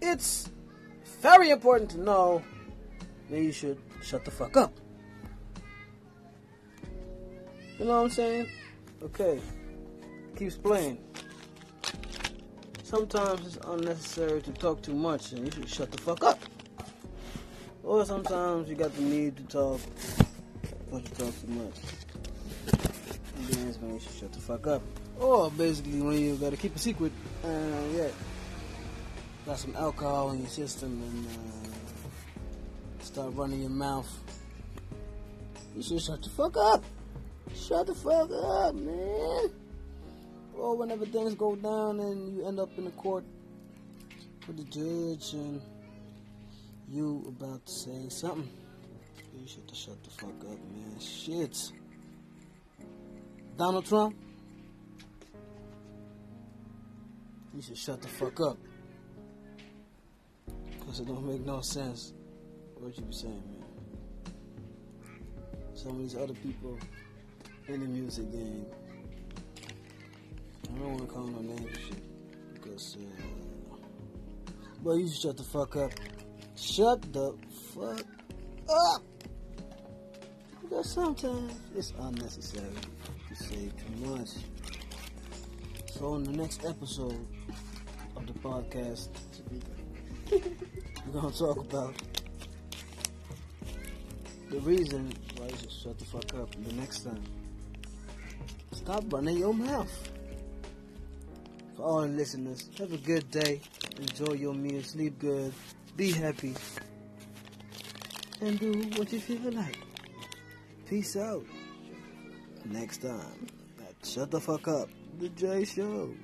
it's very important to know that you should shut the fuck up. You know what I'm saying? Okay. Keeps playing. Sometimes it's unnecessary to talk too much and you should shut the fuck up. Or sometimes you got the need to talk, but you talk too much. And then it's when you should shut the fuck up. Or basically when you gotta keep a secret, uh, yeah, got some alcohol in your system and uh, start running your mouth. You should shut the fuck up. Shut the fuck up, man. Or whenever things go down and you end up in the court with the judge and you about to say something, you should shut the fuck up, man. Shit. Donald Trump, you should shut the fuck up. Cause it don't make no sense what you be saying, man. Some of these other people in the music game, I don't want to call no names shit because, uh, but you should shut the fuck up. Shut the fuck up. Because sometimes it's unnecessary to say too much. So in the next episode of the podcast, we're gonna talk about the reason why you should shut the fuck up the next time. Stop running your mouth. For all listeners, have a good day. Enjoy your meal, sleep good, be happy, and do what you feel like. Peace out. Next time, Shut the Fuck Up, the J Show.